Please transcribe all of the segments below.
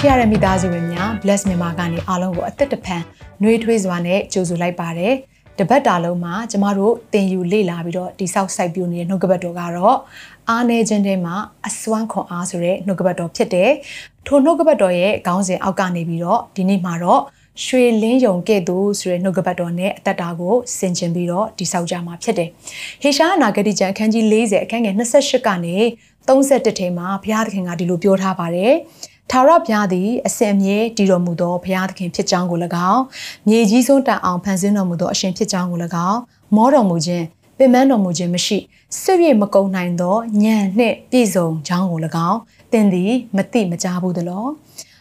ချစ်ရတဲ့မိသားစုဝင်များ bless မြန်မာကနေအားလုံးကိုအသက်တဖန်နှွေးထွေးစွာနဲ့ကြိုဆိုလိုက်ပါတယ်တပတ်တာလုံးမှာကျမတို့တင်ယူလေ့လာပြီးတော့တိဆောက်စိုက်ပျိုးနေတဲ့နှုတ်ကပတ်တော်ကတော့အားနေခြင်းတွေမှာအစွမ်းခွန်အားဆိုတဲ့နှုတ်ကပတ်တော်ဖြစ်တယ်ထိုနှုတ်ကပတ်တော်ရဲ့ခေါင်းစဉ်အောက်ကနေပြီးတော့ဒီနေ့မှာတော့ရွှေလင်းယုံကဲ့သို့ဆိုတဲ့နှုတ်ကပတ်တော်နဲ့အသက်တာကိုဆင်ခြင်ပြီးတော့တိဆောက်ကြမှာဖြစ်တယ်ဟေရှားအနာဂတိကျမ်းအခန်းကြီး40အခန်းငယ်28ကနေ31ထဲမှာဘုရားသခင်ကဒီလိုပြောထားပါတယ် ထာဝရဘုရားသည်အစင်အမြဲတည်တော်မူသောဘုရားသခင်ဖြစ်ကြောင်းကို၎င်းမြေကြီးစွန်းတန်အောင်ဖန်ဆင်းတော်မူသောအရှင်ဖြစ်ကြောင်းကို၎င်းမောတော်မူခြင်းပင်ပန်းတော်မူခြင်းမရှိစစ်၍မကုံနိုင်သောညံနှင့်ပြည့်စုံကြောင်းကို၎င်းသင်သည်မသိမကြားဘူးသလော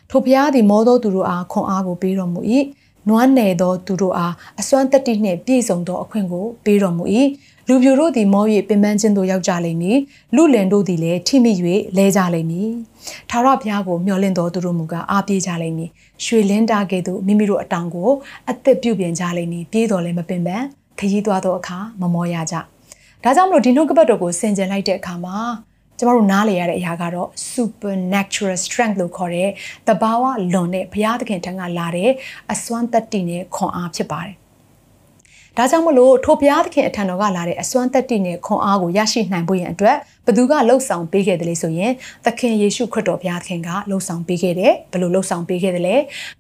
ထိုဘုရားသည်မောသောသူတို့အားခွန်အားကိုပေးတော်မူ၏နွမ်းနယ်သောသူတို့အားအစွမ်းတတိနှင့်ပြည့်စုံသောအခွင့်ကိုပေးတော်မူ၏ လူပြိုတို့သည်မော၍ပင်ပန်းခြင်းသို့ရောက်ကြလိမ့်မည်လူလင်တို့သည်လည်းထိမိ၍လဲကြလိမ့်မည်ထာဝရဘုရားကိုမျှော်လင့်တော်သူတို့မူကားအားပြေးကြလိမ့်မည်ရွှေလင်းတာကဲ့သို့မိမိတို့အတောင်ကိုအသက်ပြုပြင်ကြလိမ့်မည်ပြေးတော်လည်းမပင်ပန်းခရီးသွားသောအခါမမောရကြဒါကြောင့်မလို့ဒီနှုတ်ကပတ်တော်ကိုဆင်ခြင်လိုက်တဲ့အခါမှာကျမတို့နားလည်ရတဲ့အရာကတော့ supernatural strength လို့ခေါ်တဲ့တဘာဝလွန်တဲ့ဘုရားသခင်ထံကလာတဲ့အစွမ်းတတ္တိနဲ့ခွန်အားဖြစ်ပါတယ် ဒါကြောင့်မလို့ထိုဘုရားသခင်အထံတော်ကလာတဲ့အစွမ်းတက်တိနဲ့ခွန်အားကိုရရှိနိုင်ဖို့ရန်အတွက်ဘသူကလှုပ်ဆောင်ပေးခဲ့တယ်လဲဆိုရင်သခင်ယေရှုခရစ်တော်ဘုရားသခင်ကလှုပ်ဆောင်ပေးခဲ့တယ်ဘယ်လိုလှုပ်ဆောင်ပေးခဲ့တယ်လဲ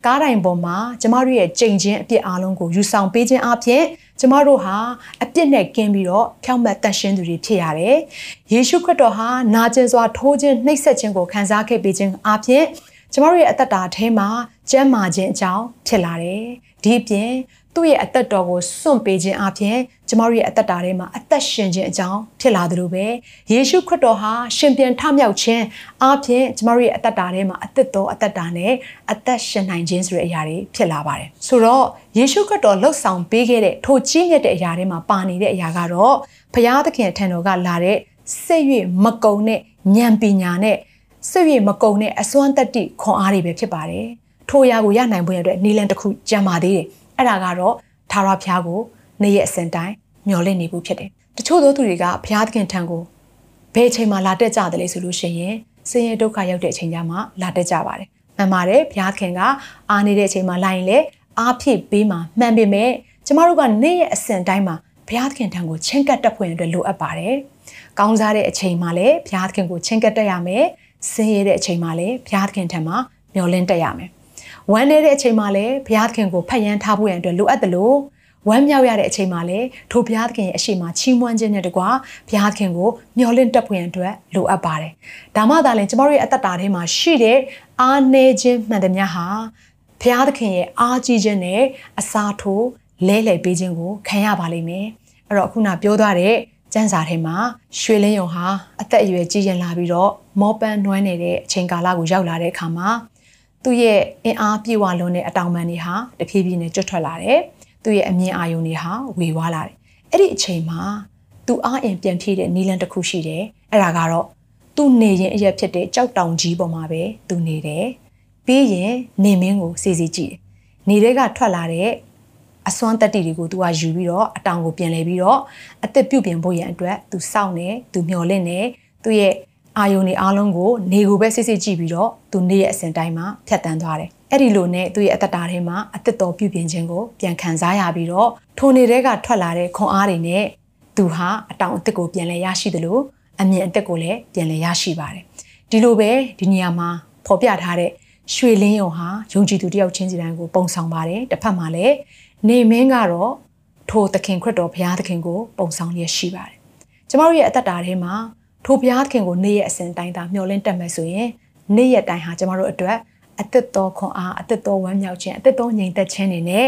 ကားတိုင်ပေါ်မှာကျမတို့ရဲ့ကြိမ်ချင်းအပြစ်အားလုံးကိုယူဆောင်ပေးခြင်းအပြင်ကျမတို့ဟာအပြစ်နဲ့ကင်းပြီးတော့ဖြောင့်မတ်တန်ရှင်းသူတွေဖြစ်ရတယ်ယေရှုခရစ်တော်ဟာနာကျင်စွာထိုးခြင်းနှိပ်စက်ခြင်းကိုခံစားခဲ့ပေးခြင်းအပြင် ကျမတို့ရဲ့အသက်တာထဲမှာကျမ်းမာခြင်းအကြောင်းဖြစ်လာတယ်ဒီအပြင်သူ့ရဲ့အသက်တော်ကိုစွန့်ပေးခြင်းအပြင်ကျမတို့ရဲ့အသက်တာထဲမှာအသက်ရှင်ခြင်းအကြောင်းဖြစ်လာသလိုပဲယေရှုခရစ်တော်ဟာရှင်ပြန်ထမြောက်ခြင်းအပြင်ကျမတို့ရဲ့အသက်တာထဲမှာအသက်တော်အသက်တာနဲ့အသက်ရှင်နိုင်ခြင်းဆိုတဲ့အရာတွေဖြစ်လာပါတယ်ဆိုတော့ယေရှုခရစ်တော်လှုပ်ဆောင်ပေးခဲ့တဲ့ထိုကြီးမြတ်တဲ့အရာတွေမှာပါနေတဲ့အရာကတော့ဘုရားသခင်ထံတော်ကလာတဲ့စိတ်၍မကုံတဲ့ဉာဏ်ပညာနဲ့ စိတ်၍မကုံတဲ့အစွမ်းတတ္တိခွန်အားတွေပဲဖြစ်ပါတယ်ထိုအရာကိုရနိုင်ဖို့ရတဲ့နီလန်တစ်ခုကြံပါသေးတယ်အဲ့ဒါကတော့သာရဖျားကိုနေ့ရက်အစဉ်တိုင်းမျော်လင့်နေဖို့ဖြစ်တယ်တချို့သောသူတွေကဘုရားသခင်ထံကိုဘယ်အချိန်မှလာတက်ကြတယ်လဲဆိုလို့ရှိရင်ဆင်းရဲဒုက္ခရောက်တဲ့အချိန်ကြမှာလာတက်ကြပါတယ်မှန်ပါတယ်ဘုရားသခင်ကအားနေတဲ့အချိန်မှာလာရင်လေအားဖြည့်ပေးမှာမှန်ပေမဲ့ကျမတို့ကနေ့ရက်အစဉ်တိုင်းမှာဘုရားသခင်ထံကိုချင်းကပ်တက်ဖွင့်အတွက်လိုအပ်ပါတယ်။ကောင်းစားတဲ့အချိန်မှာလည်းဘုရားသခင်ကိုချင်းကပ်တက်ရမယ်။ ဆင်းရဲတဲ့အချိန်မှာလည်းဘုရားသခင်ထံမှာမျှော်လင့်တက်ရမယ်ဝမ်းနေတဲ့အချိန်မှာလည်းဘုရားသခင်ကိုဖတ်ရန်ထားဖို့ရန်အတွက်လိုအပ်တယ်လို့ဝမ်းမြောက်ရတဲ့အချိန်မှာလည်းထိုဘုရားသခင်ရဲ့အရှိမချီးမွမ်းခြင်းနဲ့တကွာဘုရားသခင်ကိုမျှော်လင့်တက်ဖွယ်ရန်အတွက်လိုအပ်ပါတယ်။ဒါမှသာလျှင်ကျမတို့ရဲ့အသက်တာထဲမှာရှိတဲ့အားနည်းခြင်းမှန်သမျှဟာဘုရားသခင်ရဲ့အားကြီးခြင်းနဲ့အစားထိုးလဲလှယ်ပေးခြင်းကိုခံရပါလိမ့်မယ်။အဲ့တော့အခုနပြောသွားတဲ့ ကျန်းစာထဲမှာရွှေလင်းယုံဟာအသက်အရွယ်ကြီးရင်လာပြီးတော့မောပန်းနွမ်းနေတဲ့အချိန်ကာလကိုရောက်လာတဲ့အခါမှာသူ့ရဲ့အင်အားပြေဝလွန်တဲ့အတောင်ပံတွေဟာတဖြည်းဖြည်းနဲ့ကျွတ်ထွက်လာတယ်။သူ့ရဲ့အမြင်အာရုံတွေဟာဝေဝါးလာတယ်။အဲ့ဒီအချိန်မှာသူအားအင်ပြန်ဖြည့်တဲ့နီလန်တစ်ခုရှိတယ်။အဲ့ဒါကတော့သူ့နေရင်အရက်ဖြစ်တဲ့ကြောက်တောင်ကြီးပေါ်မှာပဲသူနေတယ်။ပြီးရင်နေမင်းကိုစီစီကြည့်တယ်။နေတဲ့ကထွက်လာတဲ့ အစွမ်းတက်တီတွေကိုသူကယူပြီးတော့အတောင်ကိုပြင်လဲပြီးတော့အသက်ပြုတ်ပြင်ဖို့ရန်အတွက်သူစောင့်နေသူမျောလင့်နေသူ့ရဲ့အာယုန်တွေအားလုံးကိုနေကိုပဲစစ်စစ်ကြည့်ပြီးတော့သူနေရဲ့အစဉ်တိုင်းမှာဖြတ်တန်းသွားတယ်။အဲ့ဒီလိုနဲ့သူ့ရဲ့အသက်တာထဲမှာအသက်တော်ပြုပြင်ခြင်းကိုပြန်ခံစားရပြီးတော့ထိုနေတဲ့ကထွက်လာတဲ့ခွန်အားတွေနဲ့သူဟာအတောင်အသက်ကိုပြန်လဲရရှိတယ်လို့အမြင်အသက်ကိုလည်းပြန်လဲရရှိပါတယ်။ဒီလိုပဲဒီနေရာမှာဖော်ပြထားတဲ့ရွှေလင်းယုံဟာယုံကြည်သူတယောက်ချင်းစီတိုင်းကိုပုံဆောင်ပါတယ်။တစ်ဖက်မှာလည်း နေမင်းကတော့ထိုသခင်ခရစ်တော်ဘုရားသခင်ကို ပုံဆောင်လျက်ရှိပါတယ်။ကျမတို့ရဲ့အသက်တာထဲမှာထိုဘုရားခင်ကိုနေ့ရက်အစဉ်တိုင်းသာမျှော်လင့်တတ်မယ်ဆိုရင်နေ့ရက်တိုင်းဟာကျမတို့အတွက်အသက်တော်ခွန်အားအသက်တော်ဝမ်းမြောက်ခြင်းအသက်တော်ငြိမ်သက်ခြင်းတွေနဲ့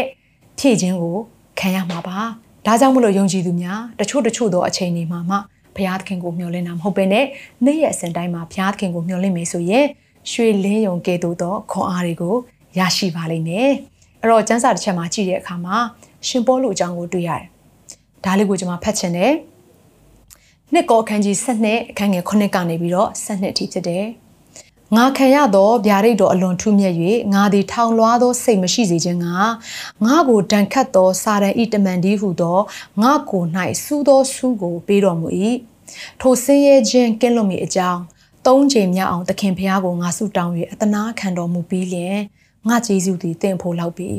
ဖြည့်ခြင်းကိုခံရမှာပါဒါကြောင့်မလို့ယုံကြည်သူများတချို့တချို့သောအချိန်တွေမှာမှဘုရားသခင်ကိုမျှော်လင့်တာမဟုတ်ဘဲနဲ့နေ့ရက်အစဉ်တိုင်းမှာဘုရားသခင်ကိုမျှော်လင့်မယ်ဆိုရင်ရွှေလင်းယုံကဲ့သို့သောခွန်အားတွေကိုရရှိပါလိမ့်မယ် အဲ့တော့ကျမ်းစာတစ်ချက်မှာကြည့်တဲ့အခါမှာရှင်ပေါလုအကြောင်းကိုတွေ့ရတယ်ဒါလေးကိုကျွန်မဖတ်ချင်တယ်နှစ်ကောအခန်းကြီး7နှစ်အခန်းငယ်9ကနေပြီးတော့7နှစ်အထိဖြစ်တယ်ငါခံရသောဗျာဒိတ်တော်အလွန်ထူးမြတ်၍ငါသည်ထောင်လွှားသောစိတ်မရှိစေခြင်းငါငါကိုဒဏ်ခတ်သောစာရန်ဤတမန်ဒီဟုသောငါကို၌စူးသောဆူးကိုပေးတော်မူ၏ထိုဆင်းရဲခြင်းကင်းလွတ်မိအကြောင်းသုံးချိန်မြောက်အောင်သခင်ဖျားကိုငါဆုတောင်း၍အတနာခံတော်မူပြီးလျင် ငါကျေးဇူးသည်တင့်ဖို့လောက်ပြီ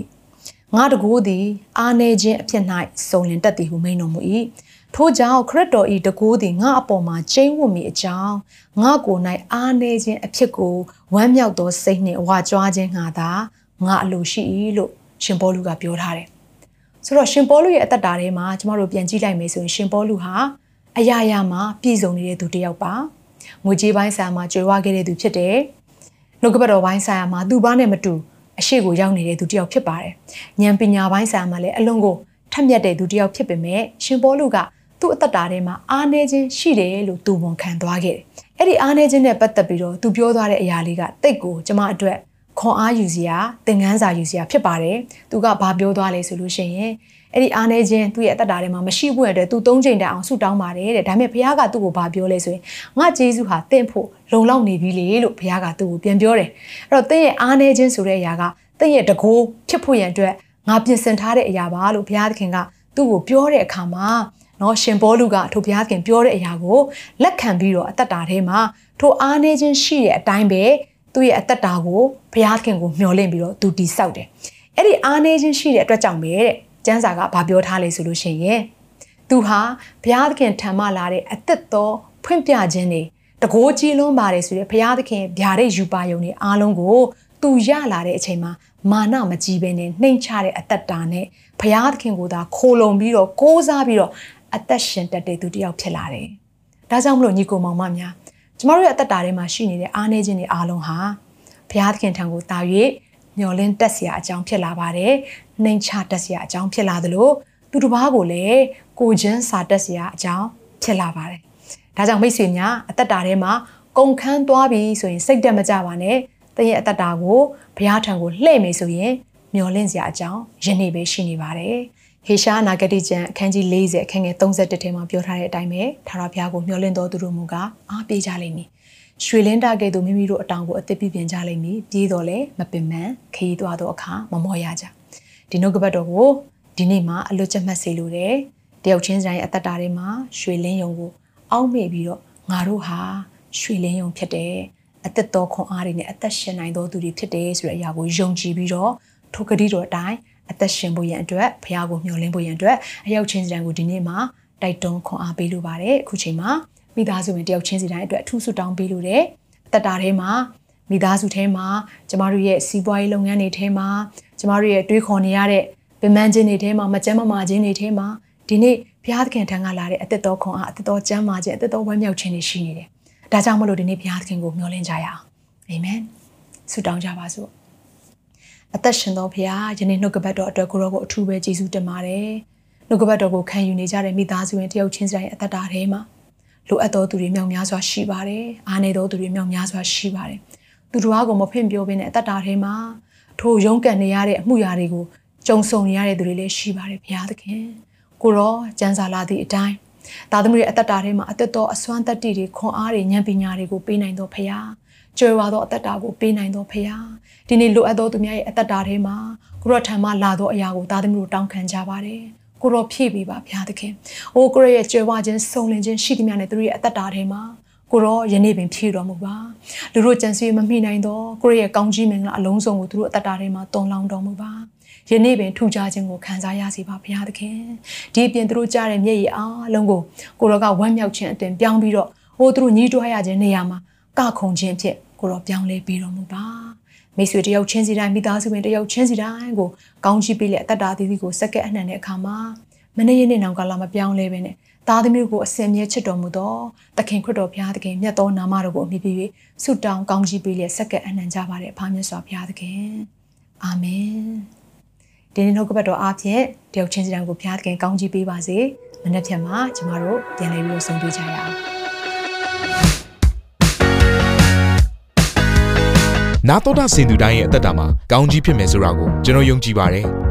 ငါတကူသည်အာနေခြင်းအဖြစ်၌စုံလင်တတ်သည်ဟုမိန်တော်မူ၏ထို့ကြောင့်ခရစ်တော်ဤတကိုးသည်ငါအပေါ်မှာကျိန်းဝတ်မိအကြောင်းငါကိုယ်၌အားနေခြင်းအဖြစ်ကိုဝမ်းမြောက်သောစိတ်နှင့်ဝါကြွားခြင်းငါသာငါအလိုရှိ၏လို့ရှင်ပေါလုကပြောထားတယ်။ဆိုတော့ရှင်ပေါလုရဲ့အသက်တာထဲမှာကျမတို့ပြန်ကြည့်လိုက်မယ်ဆိုရင်ရှင်ပေါလုဟာအရာရာမှာပြည့်စုံနေတဲ့သူတစ်ယောက်ပါ။ငွေကြေးပိုင်းဆိုင်မှာကြွယ်ဝခဲ့တဲ့သူဖြစ်တယ်။နှုတ်ကပတ်တော်ပိုင်းဆိုင်မှာသူ့ဘာနဲ့မတူ အရှိကိုရောက်နေတဲ့သူတစ်ယောက်ဖြစ်ပါတယ်။ဉာဏ်ပညာပိုင်းဆိုင်မှာလည်းအလုံးကိုထက်မြက်တဲ့သူတစ်ယောက်ဖြစ်ပေမဲ့ရှင်ပေါလုကသူ့အသက်တာထဲမှာအားနေခြင်းရှိတယ်လို့သူဝန်ခံသွားခဲ့တယ်။အဲ့ဒီအားနေခြင်းနဲ့ပတ်သက်ပြီးတော့သူပြောသွားတဲ့အရာလေးကတိတ်ကိုကျမအတွက်ခွန်အားယူစရာသင်ခန်းစာယူစရာဖြစ်ပါတယ်။သူကဘာပြောသွားလဲဆိုလို့ရှိရင် အဲ့ဒီအားနေခြင်းသူ့ရဲ့အသက်တာထဲမှာမရှိဘူးတဲ့သူသုံးချိန်တိုင်အောင်ဆုတောင်းပါတယ်တဲ့ဒါပေမဲ့ဘုရားကသူ့ကိုဘာပြောလဲဆိုရင်ငါဂျေဇုဟာတင့်ဖို့လုံလောက်နေပြီလေလို့ဘုရားကသူ့ကိုပြန်ပြောတယ်အဲ့တော့တင့်ရဲ့အားနေခြင်းဆိုတဲ့အရာကတင့်ရဲ့တကိုးဖြစ်ဖို့ရန်အတွက်ငါပြင်ဆင်ထားတဲ့အရာပါလို့ဘုရားသခင်ကသူ့ကိုပြောတဲ့အခါမှာနော်ရှင်ဘောလူကထိုဘုရားခင်ပြောတဲ့အရာကိုလက်ခံပြီးတော့အသက်တာထဲမှာထိုအားနေခြင်းရှိတဲ့အတိုင်းပဲသူ့ရဲ့အသက်တာကိုဘုရားခင်ကိုမျှော်လင့်ပြီးတော့သူတည်ဆောက်တယ်။အဲ့ဒီအားနေခြင်းရှိတဲ့အတွက်ကြောင့်ပဲတဲ့ ကျမ်းစာကဘာပြောထားလဲဆိုလို့ရှိရင်သူဟာဘုရားသခင်ထံမှလာတဲ့အသက်တော်ဖွင့်ပြခြင်းတွေတကိုးကြီးလွန်းပါတယ်ဆိုတဲ့ဘုရားသခင်ဗျာဒိတ်ယူပါယုံတွေအားလုံးကိုသူရလာတဲ့အချိန်မှာမာနမကြီးပဲနဲ့နှိမ်ချတဲ့အသက်တာနဲ့ဘုရားသခင်ကိုသာခိုလုံပြီးတော့ကိုးစားပြီးတော့အသက်ရှင်တတ်တဲ့သူတစ်ယောက်ဖြစ်လာတယ်။ဒါကြောင့်မလို့ညီကိုမောင်မများကျမတို့ရဲ့အသက်တာထဲမှာရှိနေတဲ့အားနည်းခြင်းတွေအားလုံးဟာဘုရားသခင်ထံကိုတာ၍မျောလင်းတက်เสียအကြောင်းဖြစ်လာပါတယ်။ နှိမ်ချတတ်စရာအကြောင်းဖြစ်လာသလိုသူတစ်ပါးကိုလည်းကိုချင်းစာတတ်စရာအကြောင်းဖြစ်လာပါတယ်။ဒါကြောင့်မိတ်ဆွေများအသက်တာထဲမှာကုန်ခန်းသွားပြီဆိုရင်စိတ်တက်မကြပါနဲ့။တရဲ့အသက်တာကိုဘုရားထံကိုလှည့်မယ်ဆိုရင်မျောလင့်စရာအကြောင်းယနေ့ပဲရှိနေပါတယ်။ဟေရှာနာဂတိကျမ်းအခန်းကြီး40အခန်းငယ်31ထဲမှာပြောထားတဲ့အတိုင်းပဲထာဝရဘုရားကိုမျှော်လင့်တော်သူတို့မူကားအားပေးကြလိမ့်မည်။ရွှေလင်းတာကဲ့သို့မိမိတို့အတောင်ကိုအသစ်ပြပြင်ကြလိမ့်မည်။ပြေးတော်လဲမပင်ပန်းခရီးသွားသောအခါမမောရကြ။ ဒီနှုတ်ကပတ်တော်ကိုဒီနေ့မှာအလွတ်ချက်မှတ်စေလိုတယ်။တယောက်ချင်းတိုင်းအသက်တာထဲမှာရွှေလင်းယုံကိုအောက်မေ့ပြီးတော့ငါတို့ဟာရွှေလင်းယုံဖြစ်တယ်။အသက်တော်ခွန်အားတွေနဲ့အသက်ရှင်နိုင်သောသူတွေဖြစ်တယ်ဆိုတဲ့အရာကိုယုံကြည်ပြီးတော့ထိုကတိတော်အတိုင်းအသက်ရှင်ဖို့ရန်အတွက်ဘုရားကိုမျှော်လင့်ဖို့ရန်အတွက်အရောက်ချင်းစီတိုင်းကိုဒီနေ့မှာတိုက်တွန်းခွန်အားပေးလိုပါတယ်အခုချိန်မှာမိသားစုဝင်တယောက်ချင်းစီတိုင်းအတွက်အထူးဆုတောင်းပေးလိုတယ်အသက်တာထဲမှာမိသားစုထဲမှာကျမတို့ရဲ့စီးပွားရေးလုပ်ငန်းတွေထဲမှာ ကျမတို့ရဲ့တွေးခေါ်နေရတဲ့ပင်ပန်းခြင်းတွေထဲမှာမကြမ်းမမာခြင်းတွေထဲမှာဒီနေ့ဘုရားသခင်ထံကလာတဲ့အသက်တော်ခွန်အားအသက်တော်ကျမ်းမာခြင်းအသက်တော်ဝမ်းမြောက်ခြင်းတွေရှိနေတယ်။ဒါကြောင့်မလို့ဒီနေ့ဘုရားသခင်ကိုမျှော်လင့်ကြရအောင်။အာမင်။ဆုတောင်းကြပါစို့။အသက်ရှင်သောဘုရားယနေ့နှုတ်ကပတ်တော်အတွက်ကိုရောကိုအထူးပဲကျေးဇူးတင်ပါတယ်။နှုတ်ကပတ်တော်ကိုခံယူနေကြတဲ့မိသားစုဝင်တယောက်ချင်းစီတိုင်းအသက်တာထဲမှာလိုအပ်သောသူတွေမြောက်များစွာရှိပါတယ်။အားနည်းသောသူတွေမြောက်များစွာရှိပါတယ်။သူတို့အားကိုမဖွင့်ပြောဘဲနဲ့အသက်တာထဲမှာ ထိုရုန်းကန်နေရတဲ့အမှုရာတွေကိုကြုံဆုံနေရတဲ့သူတွေလည်းရှိပါတယ်ဘုရားသခင်။ကိုရောကျမ်းစာလာသည့်အတိုင်းသားသမီးရဲ့အသက်တာထဲမှာအသက်တော်အစွမ်းတတ္တိတွေခွန်အားတွေဉာဏ်ပညာတွေကိုပေးနိုင်သောဖခင်ကြွယ်ဝသောအသက်တာကိုပေးနိုင်သောဖခင်ဒီနေ့လိုအပ်သောသူများရဲ့အသက်တာထဲမှာကိုရောထံမှလာသောအရာကိုသားသမီးတို့တောင်းခံကြပါတယ်ကိုရောဖြည့်ပေးပါဘုရားသခင်။အိုးကိုရောရဲ့ကြွယ်ဝခြင်းစုံလင်ခြင်းရှိသမျှနဲ့သူတို့ရဲ့အသက်တာထဲမှာ ကိုရောယနေ့ပင်ဖြည့်တော်မူပါလူတို့ကြံစည်မမိနိုင်တော့ကိုရောရဲ့ကောင်းကြီးမင်္ဂလာအလုံးစုံကိုသူတို့အသက်တာထဲမှာတုံလောင်းတော်မူပါယနေ့ပင်ထူကြခြင်းကိုခံစားရစေပါဘုရားသခင်ဒီအပြင်သူတို့ကြားတဲ့မျက်ရည်အားလုံးကိုကိုရောကဝမ်းမြောက်ခြင်းအတင်ပြောင်းပြီးတော့ဟိုသူတို့ညီးတွားရခြင်းနေရာမှာကခုန်ခြင်းဖြစ်ကိုရောပြောင်းလဲပေးတော်မူပါမိတ်ဆွေတယောက်ချင်းစီတိုင်းမိသားစုဝင်တယောက်ချင်းစီတိုင်းကိုကောင်းချီးပေးလက်အသက်တာသီးသီးကိုစက္ကက်အနှံတဲ့အခါမှာမနေ့ရက်နေ့နောက်ကလာမပြောင်းလဲပဲနဲ့ သားသမီးတို့ကိုအစင်မြဲချစ်တော်မူသောသခင်ခရစ်တော်ဘုရားသခင်မြတ်သောနာမတော်ကိုအမိပြု၍ဆုတောင်းကောင်းချီးပေးလက်စက္ကက်အနှံကြပါတဲ့အဖာမြတ်စွာဘုရားသခင်အာမင်ဒီနေ့နှုတ်ကပတ်တော်အားဖြင့်တယောက်ချင်းစီတိုင်းကိုဘုရားသခင်ကောင်းချီးပေးပါစေမနေ့ဖြန်မှာကျမတို့ပြန်လည်ပြီးတော့ဆုံတွေ့ကြရအောင်နာတော်တာစင်သူတိုင်းရဲ့အသက်တာမှာကောင်းကြီးဖြစ်မယ်ဆိုတာကိုကျွန်တော်ယုံကြည်ပါတယ်။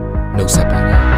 နှုတ်ဆက်ပါတယ်